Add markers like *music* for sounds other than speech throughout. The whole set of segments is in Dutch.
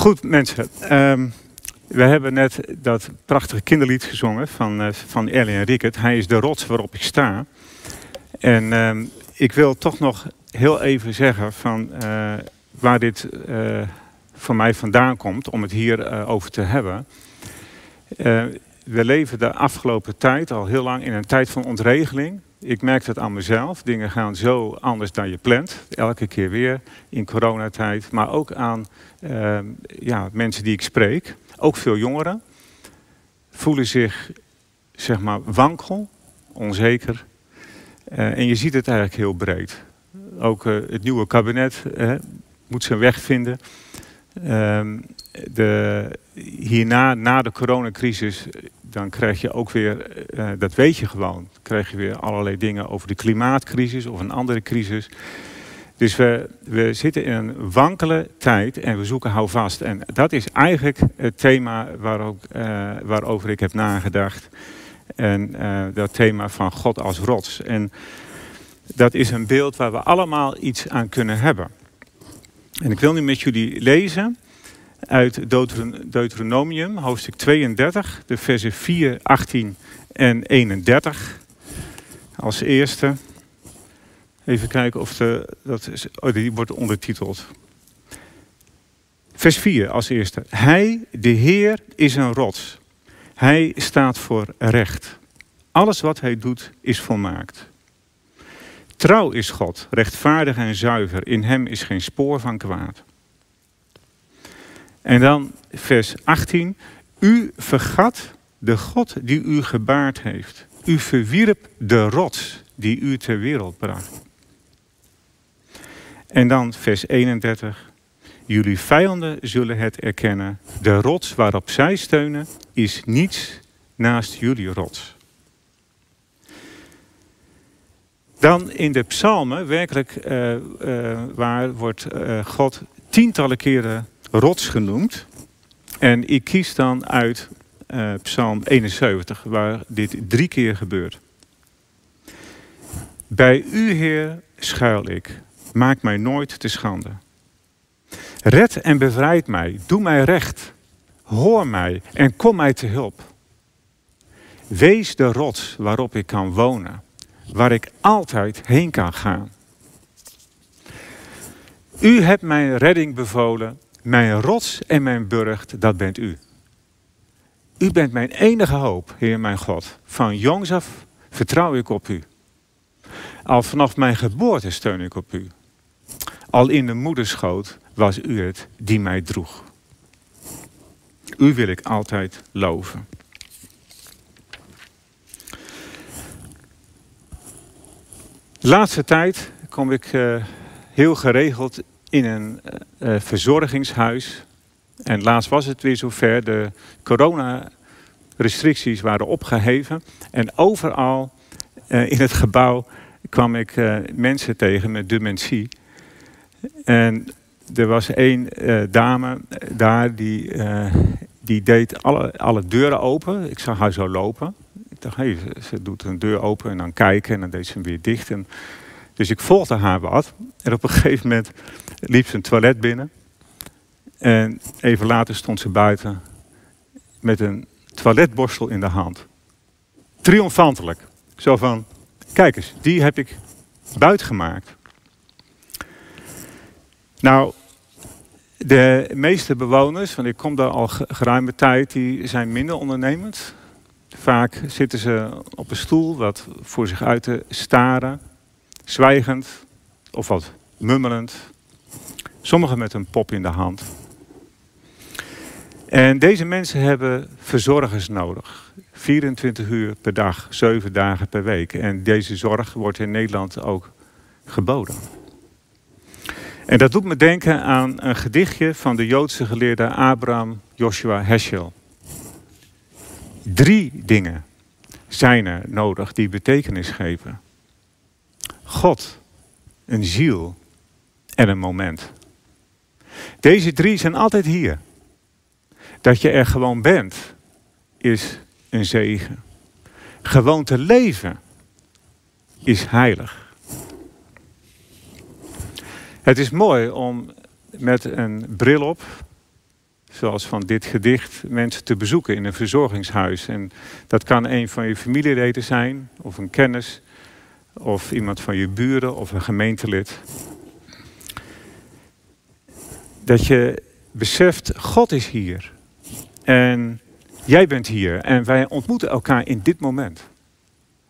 Goed, mensen. Ehm, we hebben net dat prachtige kinderlied gezongen van, uh, van en Rickert. Hij is de rots waarop ik sta. En ehm, ik wil toch nog heel even zeggen van uh, waar dit uh, voor mij vandaan komt om het hier over te hebben. we leven de afgelopen tijd al heel lang in een tijd van ontregeling. Ik merk het aan mezelf. Dingen gaan zo anders dan je plant. Elke keer weer in coronatijd. Maar ook aan uh, ja, mensen die ik spreek. Ook veel jongeren. Voelen zich zeg maar wankel, onzeker. Uh, en je ziet het eigenlijk heel breed. Ook uh, het nieuwe kabinet moet zijn weg vinden. Ehm, de, hierna, na de coronacrisis, dan krijg je ook weer, uh, dat weet je gewoon, krijg je weer allerlei dingen over de klimaatcrisis of een andere crisis. Dus we, we zitten in een wankele tijd en we zoeken houvast. En dat is eigenlijk het thema waar ook, uh, waarover ik heb nagedacht. En dat thema van God als rots. En dat is een beeld waar we allemaal iets aan kunnen hebben. En ik wil nu met jullie lezen uit Deuteronomium, hoofdstuk 32, de versen 4, 18 en 31. Als eerste. Even kijken of de, dat is, oh, die wordt ondertiteld. Vers 4 als eerste. Hij, de Heer, is een rots. Hij staat voor recht. Alles wat hij doet is volmaakt. Trouw is God, rechtvaardig en zuiver. In hem is geen spoor van kwaad. En dan vers 18. U vergat de God die u gebaard heeft. U verwierp de rots die u ter wereld bracht. En dan vers 31. Jullie vijanden zullen het erkennen. De rots waarop zij steunen is niets naast jullie rots. Dan in de psalmen, werkelijk uh, uh, waar wordt uh, God tientallen keren rots genoemd. En ik kies dan uit uh, Psalm 71, waar dit drie keer gebeurt. Bij u, Heer, schuil ik. Maak mij nooit te schande. Red en bevrijd mij. Doe mij recht. Hoor mij en kom mij te hulp. Wees de rots waarop ik kan wonen, waar ik altijd heen kan gaan. U hebt mijn redding bevolen mijn rots en mijn burcht, dat bent u. U bent mijn enige hoop, Heer mijn God. Van jongs af vertrouw ik op u. Al vanaf mijn geboorte steun ik op u. Al in de moederschoot was u het die mij droeg. U wil ik altijd loven. Laatste tijd kom ik uh, heel geregeld in een uh, verzorgingshuis. En laatst was het weer zover. De coronarestricties waren opgeheven. En overal uh, in het gebouw kwam ik mensen tegen met dementie. En er was één dame daar die, die deed alle, alle deuren open. Ik zag haar zo lopen. Ik dacht, hey, ze doet een deur open en dan kijken en dan deed ze hem weer dicht. En dus ik volgde haar wat. En op een *laughs* gegeven moment liep ze een toilet binnen. En even later stond ze buiten met een toiletborstel in de hand. Triomfantelijk. Zo van, kijk eens, die heb ik buiten gemaakt. Nou, de meeste bewoners, want ik kom daar al geruime tijd, die zijn minder ondernemend. Vaak zitten ze op een stoel wat voor zich uit te staren zwijgend of wat mummelend. Sommigen met een pop in de hand. En deze mensen hebben verzorgers nodig. 24 uur per dag, 7 dagen per week. En deze zorg wordt in Nederland ook geboden. En dat doet me denken aan een gedichtje van de Joodse geleerde Abraham Joshua Heschel. Drie dingen zijn er nodig die betekenis geven. God, een ziel en een moment. Deze drie zijn altijd hier. Dat je er gewoon bent, is een zegen. Gewoon te leven is heilig. Het is mooi om met een bril op zoals van dit gedicht, mensen te bezoeken in een verzorgingshuis. En dat kan een van je familieleden zijn, of een kennis, of iemand van je buren, of een gemeentelid. Dat je beseft, God is hier. En jij bent hier. En wij ontmoeten elkaar in dit moment.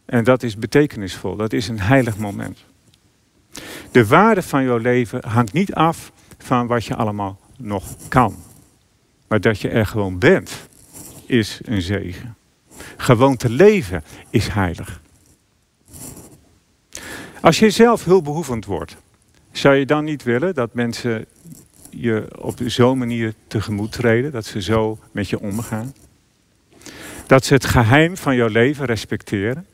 En dat is betekenisvol. Dat is een heilig moment. De waarde van jouw leven hangt niet af van wat je allemaal nog kan. Maar dat je er gewoon bent, is een zegen. Gewoon te leven is heilig. Als je zelf hulpbehoevend wordt, zou je dan niet willen dat mensen je op zo'n manier tegemoet treden, dat ze zo met je omgaan? Dat ze het geheim van jouw leven respecteren?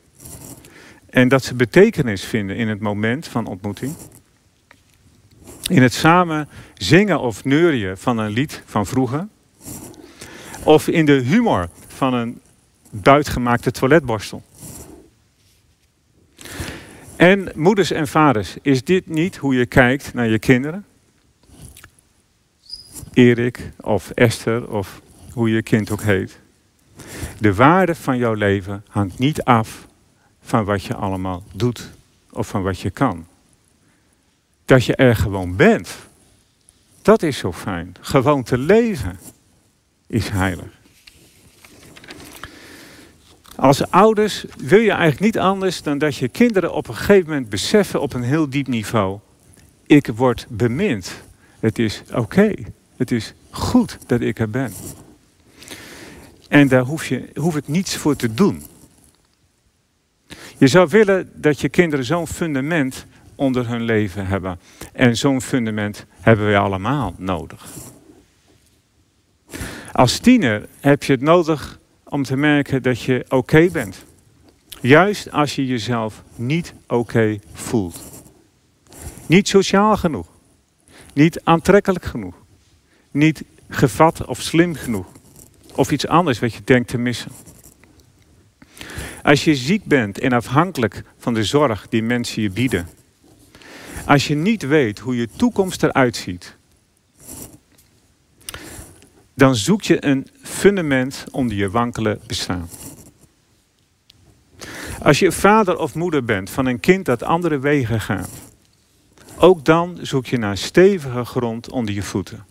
En dat ze betekenis vinden in het moment van ontmoeting? In het samen zingen of neurien van een lied van vroeger? Of in de humor van een buitgemaakte toiletborstel? En moeders en vaders, is dit niet hoe je kijkt naar je kinderen? Erik of Esther of hoe je kind ook heet. De waarde van jouw leven hangt niet af van wat je allemaal doet of van wat je kan. Dat je er gewoon bent. Dat is zo fijn. Gewoon te leven is heilig. Als ouders wil je eigenlijk niet anders dan dat je kinderen op een gegeven moment beseffen op een heel diep niveau. Ik word bemind. Het is oké. Het is goed dat ik er ben. En daar hoef je hoef niets voor te doen. Je zou willen dat je kinderen zo'n fundament onder hun leven hebben. En zo'n fundament hebben we allemaal nodig. Als tiener heb je het nodig om te merken dat je oké bent. Juist als je jezelf niet oké voelt. Niet sociaal genoeg. Niet aantrekkelijk genoeg. Niet gevat of slim genoeg. Of iets anders wat je denkt te missen. Als je ziek bent en afhankelijk van de zorg die mensen je bieden. Als je niet weet hoe je toekomst eruit ziet. Dan zoek je een fundament onder je wankele bestaan. Als je vader of moeder bent van een kind dat andere wegen gaat. Ook dan zoek je naar stevige grond onder je voeten.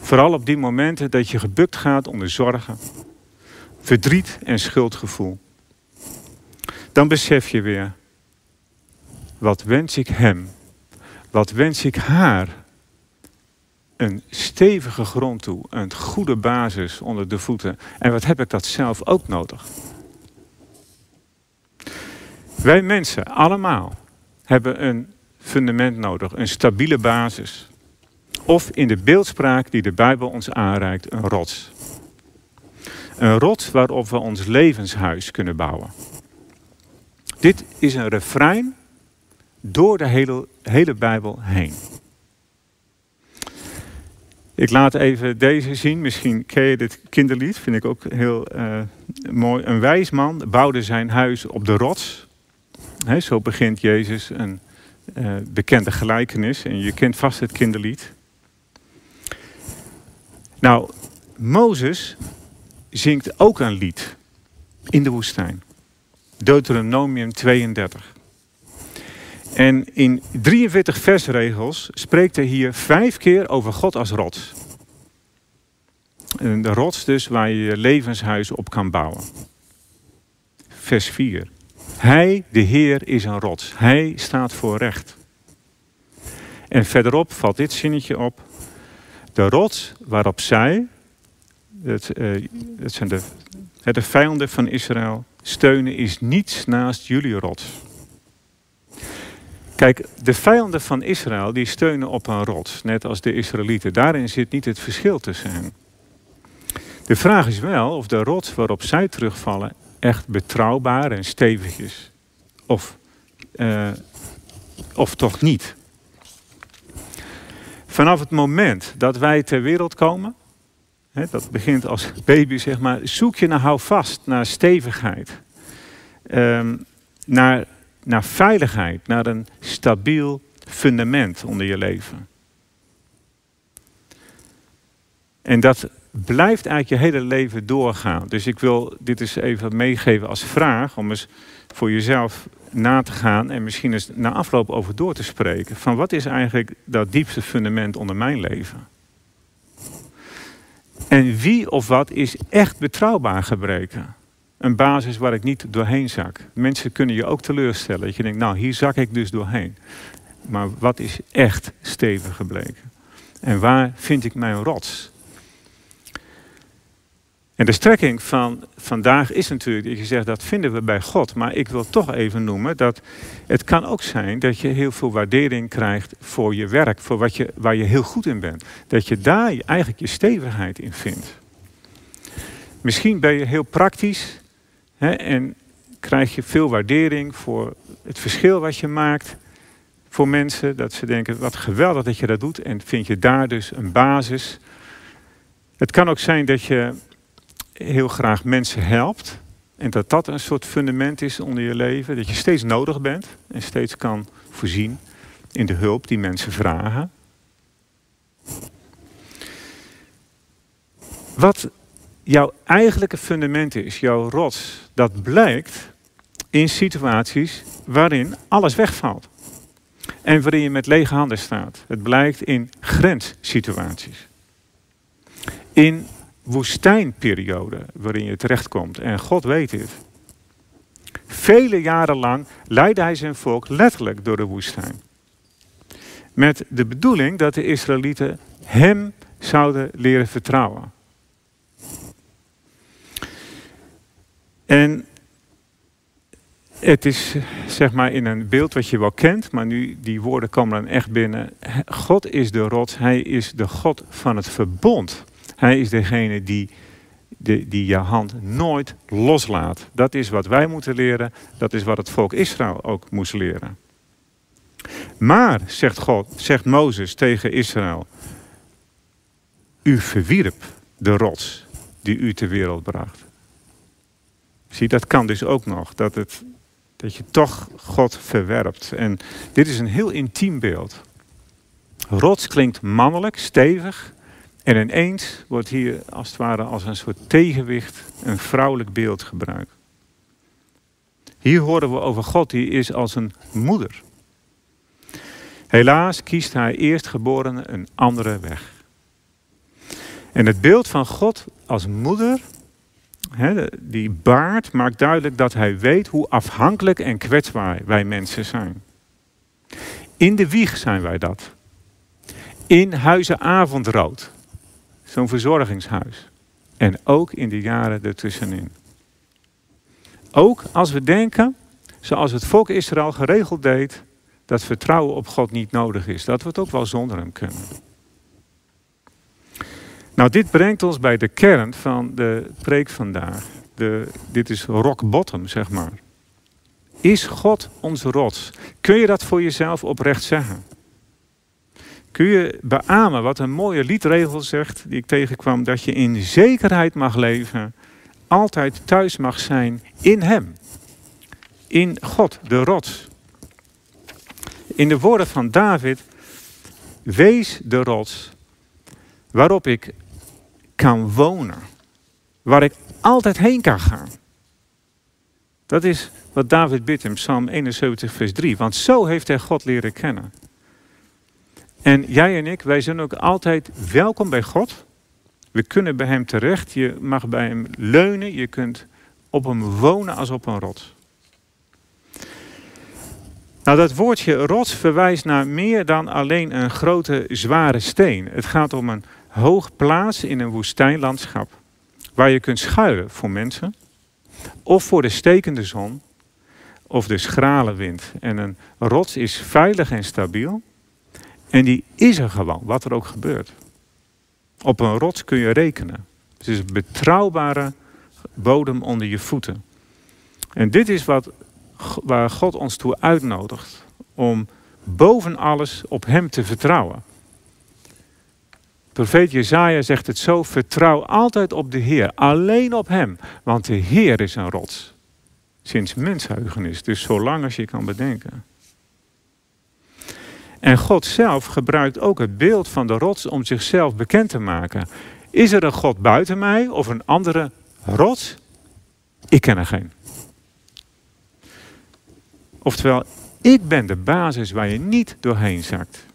Vooral op die momenten dat je gebukt gaat onder zorgen, verdriet en schuldgevoel. Dan besef je weer, wat wens ik hem, wat wens ik haar een stevige grond toe, een goede basis onder de voeten. En wat heb ik dat zelf ook nodig? Wij mensen, allemaal, hebben een fundament nodig, een stabiele basis. Of in de beeldspraak die de Bijbel ons aanreikt, een rots. Een rots waarop we ons levenshuis kunnen bouwen. Dit is een refrein door de hele, hele Bijbel heen. Ik laat even deze zien. Misschien ken je dit kinderlied. Vind ik ook heel uh, mooi. Een wijs man bouwde zijn huis op de rots. Zo begint Jezus een uh, bekende gelijkenis. En je kent vast het kinderlied. Nou, Mozes zingt ook een lied in de woestijn. Deuteronomium 32. En in 43 versregels spreekt hij hier vijf keer over God als rots. de rots dus waar je je levenshuis op kan bouwen. Vers 4. Hij, de Heer, is een rots. Hij staat voor recht. En verderop valt dit zinnetje op. De rots waarop zij, het, het zijn de, de vijanden van Israël, steunen is niets naast jullie rots. Kijk, de vijanden van Israël die steunen op een rots, net als de Israëlieten. Daarin zit niet het verschil tussen hen. De vraag is wel of de rots waarop zij terugvallen echt betrouwbaar en stevig is. Of, uh, of toch niet. Vanaf het moment dat wij ter wereld komen, hè, dat begint als baby zeg maar, zoek je naar houvast, naar stevigheid. Um, naar naar veiligheid, naar een stabiel fundament onder je leven. En dat blijft eigenlijk je hele leven doorgaan. Dus ik wil dit eens even meegeven als vraag om eens voor jezelf na te gaan en misschien eens na afloop over door te spreken. Van wat is eigenlijk dat diepste fundament onder mijn leven? En wie of wat is echt betrouwbaar gebreken? Een basis waar ik niet doorheen zak. Mensen kunnen je ook teleurstellen. Dat je denkt, nou hier zak ik dus doorheen. Maar wat is echt stevig gebleken? En waar vind ik mijn rots? En de strekking van vandaag is natuurlijk dat je zegt dat vinden we bij God. Maar ik wil toch even noemen dat het kan ook zijn dat je heel veel waardering krijgt voor je werk, voor wat je, waar je heel goed in bent. Dat je daar eigenlijk je stevigheid in vindt. Misschien ben je heel praktisch en krijg je veel waardering voor het verschil wat je maakt voor mensen. Dat ze denken wat geweldig dat je dat doet en vind je daar dus een basis. Het kan ook zijn dat je heel graag mensen helpt. En dat dat een soort fundament is onder je leven. Dat je steeds nodig bent en steeds kan voorzien in de hulp die mensen vragen. Wat jouw eigenlijke fundament is, jouw rots, dat blijkt in situaties waarin alles wegvalt. En waarin je met lege handen staat. Het blijkt in grenssituaties. In woestijnperiode waarin je terechtkomt. En God weet het. Vele jaren lang leidde hij zijn volk letterlijk door de woestijn. Met de bedoeling dat de Israëlieten hem zouden leren vertrouwen. En het is zeg maar in een beeld wat je wel kent, maar nu die woorden komen dan echt binnen. God is de rots, hij is de God van het verbond. Hij is degene die, de, die je hand nooit loslaat. Dat is wat wij moeten leren. Dat is wat het volk Israël ook moest leren. Maar, zegt God, zegt Mozes tegen Israël. U verwierp de rots die u ter wereld bracht. Zie, dat kan dus ook nog. Dat, het, dat je toch God verwerpt. En dit is een heel intiem beeld. Rots klinkt mannelijk, stevig. En ineens wordt hier als het ware als een soort tegenwicht een vrouwelijk beeld gebruikt. Hier horen we over God, die is als een moeder. Helaas kiest hij eerstgeborene een andere weg. En het beeld van God als moeder, die baard, maakt duidelijk dat hij weet hoe afhankelijk en kwetsbaar wij mensen zijn. In de wieg zijn wij dat. In huizen avondrood zo'n verzorgingshuis. En ook in de jaren ertussenin. Ook als we denken, zoals het volk Israël geregeld deed, dat vertrouwen op God niet nodig is. Dat we het ook wel zonder hem kunnen. Nou, dit brengt ons bij de kern van de preek vandaag. De, dit is rock bottom, zeg maar. Is God onze rots? Kun je dat voor jezelf oprecht zeggen? Kun je beamen wat een mooie liedregel zegt, die ik tegenkwam, dat je in zekerheid mag leven, altijd thuis mag zijn in Hem. In God, de rots. In de woorden van David, wees de rots waarop ik kan wonen. Waar ik altijd heen kan gaan. Dat is wat David bidt in Psalm 71, vers 3. Want zo heeft hij God leren kennen. En jij en ik, wij zijn ook altijd welkom bij God. We kunnen bij Hem terecht. Je mag bij Hem leunen. Je kunt op Hem wonen als op een rots. Nou, dat woordje rots verwijst naar meer dan alleen een grote, zware steen. Het gaat om een hoog plaats in een woestijnlandschap. Waar je kunt schuilen voor mensen. Of voor de stekende zon. Of de schrale wind. En een rots is veilig en stabiel. En die is er gewoon, wat er ook gebeurt. Op een rots kun je rekenen. Het is een betrouwbare bodem onder je voeten. En dit is wat, waar God ons toe uitnodigt. Om boven alles op Hem te vertrouwen. Profeet Jezaja zegt het zo, vertrouw altijd op de Heer, alleen op Hem, want de Heer is een rots. Sinds mensheugenis, dus zolang als je kan bedenken. En God zelf gebruikt ook het beeld van de rots om zichzelf bekend te maken. Is er een God buiten mij of een andere rots? Ik ken er geen. Oftewel, ik ben de basis waar je niet doorheen zakt.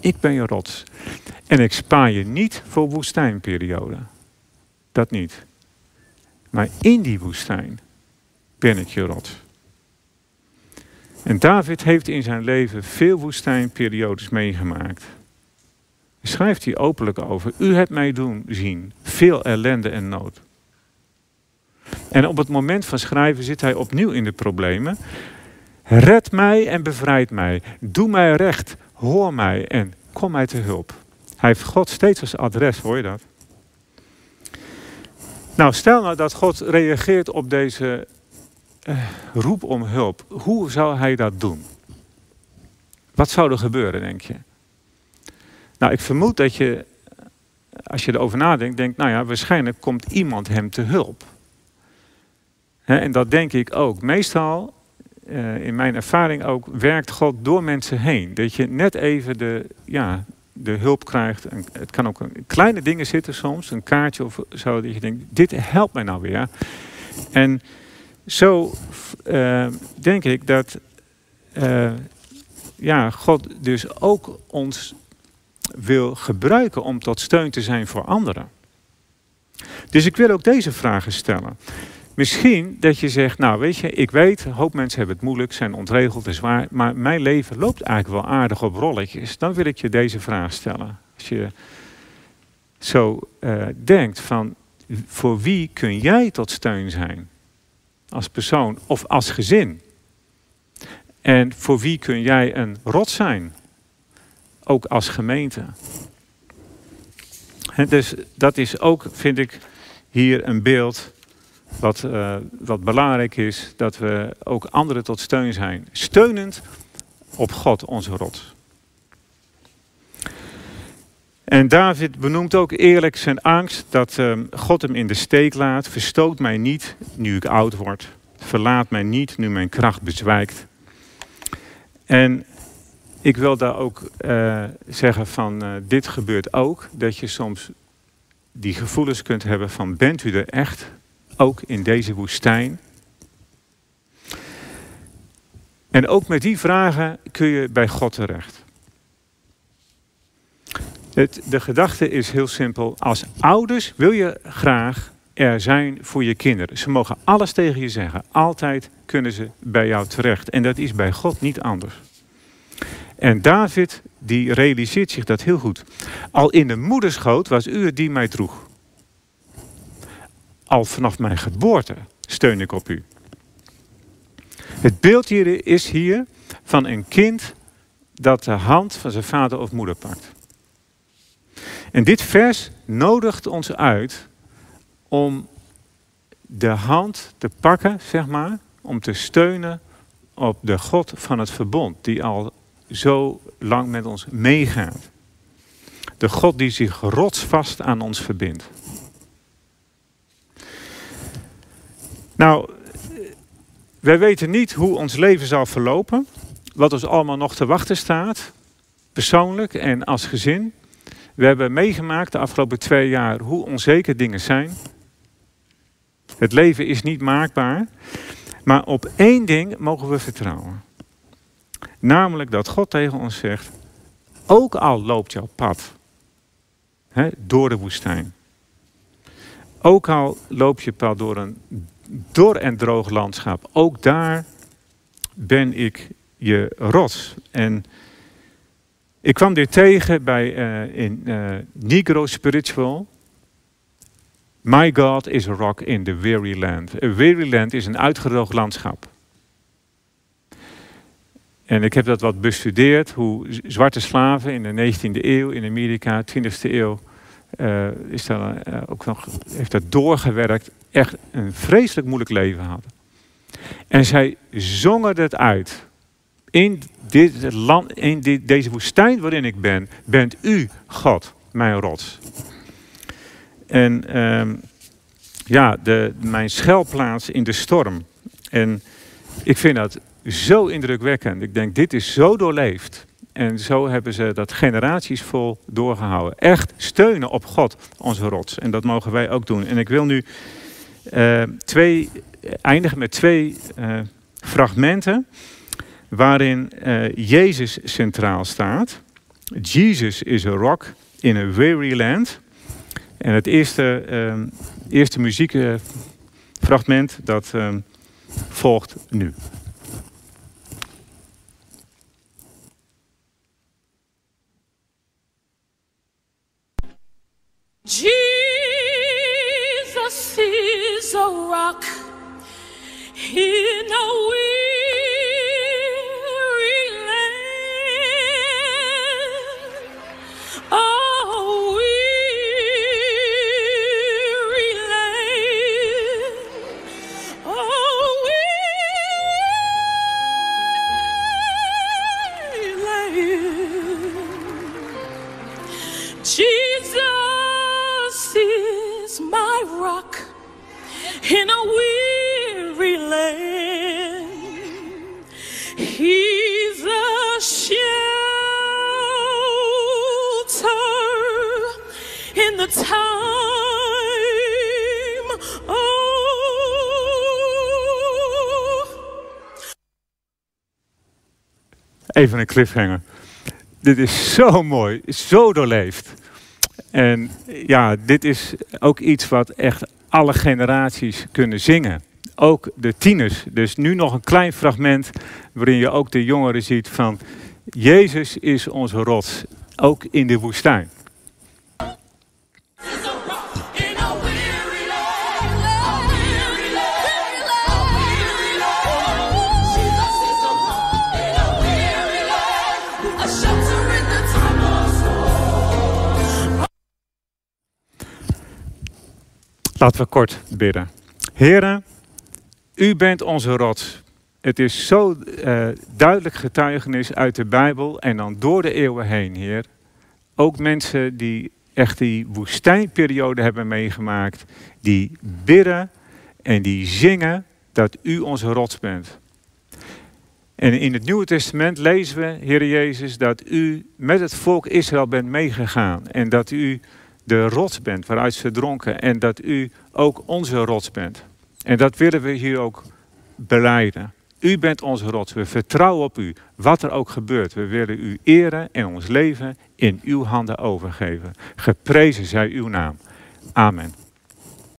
Ik ben je rots. En ik spaar je niet voor woestijnperiode. Dat niet. Maar in die woestijn ben ik je rots. En David heeft in zijn leven veel woestijnperiodes meegemaakt. schrijft hij openlijk over. U hebt mij doen zien veel ellende en nood. En op het moment van schrijven zit hij opnieuw in de problemen. Red mij en bevrijd mij. Doe mij recht. Hoor mij en kom mij te hulp. Hij heeft God steeds als adres, hoor je dat? Nou, stel nou dat God reageert op deze uh, roep om hulp. Hoe zou hij dat doen? Wat zou er gebeuren, denk je? Nou, ik vermoed dat je, als je erover nadenkt, denkt, nou ja, waarschijnlijk komt iemand hem te hulp. en dat denk ik ook. Meestal, uh, in mijn ervaring ook, werkt God door mensen heen. Dat je net even de, ja, de hulp krijgt. Het kan ook in kleine dingen zitten soms, een kaartje of zo, dat je denkt, dit helpt mij nou weer. En zo uh, denk ik dat uh, ja, God dus ook ons wil gebruiken om tot steun te zijn voor anderen. Dus ik wil ook deze vragen stellen. Misschien dat je zegt, nou weet je, ik weet, een hoop mensen hebben het moeilijk, zijn ontregeld en zwaar, maar mijn leven loopt eigenlijk wel aardig op rolletjes. Dan wil ik je deze vraag stellen. Als je zo uh, denkt van, voor wie kun jij tot steun zijn? Als persoon of als gezin? En voor wie kun jij een rot zijn? Ook als gemeente. En dus dat is ook, vind ik, hier een beeld wat, uh, wat belangrijk is, dat we ook anderen tot steun zijn. Steunend op God, onze rot. En David benoemt ook eerlijk zijn angst dat uh, God hem in de steek laat. Verstoot mij niet nu ik oud word. Verlaat mij niet nu mijn kracht bezwijkt. En ik wil daar ook uh, zeggen van dit gebeurt ook. Dat je soms die gevoelens kunt hebben van bent u er echt? Ook in deze woestijn. En ook met die vragen kun je bij God terecht. Het, de gedachte is heel simpel. Als ouders wil je graag er zijn voor je kinderen. Ze mogen alles tegen je zeggen. Altijd kunnen ze bij jou terecht. En dat is bij God niet anders. En David, die realiseert zich dat heel goed. Al in de moederschoot was u het die mij droeg. Al vanaf mijn geboorte steun ik op u. Het beeld hier is hier van een kind dat de hand van zijn vader of moeder pakt. En dit vers nodigt ons uit om de hand te pakken, zeg maar, om te steunen op de God van het verbond, die al zo lang met ons meegaat. De God die zich rotsvast aan ons verbindt. Nou, wij weten niet hoe ons leven zal verlopen. Wat ons allemaal nog te wachten staat. Persoonlijk en als gezin. We hebben meegemaakt de afgelopen twee jaar hoe onzeker dingen zijn. Het leven is niet maakbaar. Maar op één ding mogen we vertrouwen. Namelijk dat God tegen ons zegt: ook al loopt jouw pad hè, door de woestijn. Ook al loop je pad door een dor en droog landschap. Ook daar ben ik je rots. En ik kwam dit tegen bij, uh, in uh, Negro Spiritual. My God is a rock in the weary land. A weary land is een uitgedroogd landschap. En ik heb dat wat bestudeerd, hoe zwarte slaven in de 19e eeuw in Amerika, 20e eeuw, is daar, ook nog, heeft dat doorgewerkt echt een vreselijk moeilijk leven hadden. En zij zongen het uit. In, dit land, in dit, deze woestijn waarin ik ben, bent u God, mijn rots. En um, ja, de, mijn schuilplaats in de storm. En ik vind dat zo indrukwekkend. Ik denk, dit is zo doorleefd. En zo hebben ze dat generaties vol doorgehouden. Echt steunen op God, onze rots. En dat mogen wij ook doen. En ik wil nu uh, twee, eindigen met twee uh, fragmenten waarin Jezus centraal staat. Jesus is a rock in a weary land. En het eerste, eerste muziekfragment dat volgt nu. Jesus is a rock. In a weary Even een cliffhanger. Dit is zo mooi, zo doorleefd. En ja, dit is ook iets wat echt alle generaties kunnen zingen. Ook de tieners. Dus nu nog een klein fragment waarin je ook de jongeren ziet van Jezus is onze rots, ook in de woestijn. Laten we kort bidden. Heren, u bent onze rots. Het is zo eh, duidelijk getuigenis uit de Bijbel en dan door de eeuwen heen, Heer. Ook mensen die echt die woestijnperiode hebben meegemaakt, die bidden en die zingen dat u onze rots bent. En in het Nieuwe Testament lezen we, Heer Jezus, dat u met het volk Israël bent meegegaan en dat u de rots bent waaruit ze dronken en dat u ook onze rots bent. En dat willen we hier ook beleiden. U bent onze rots. We vertrouwen op u, wat er ook gebeurt. We willen u eren en ons leven in uw handen overgeven. Geprezen zij uw naam. Amen.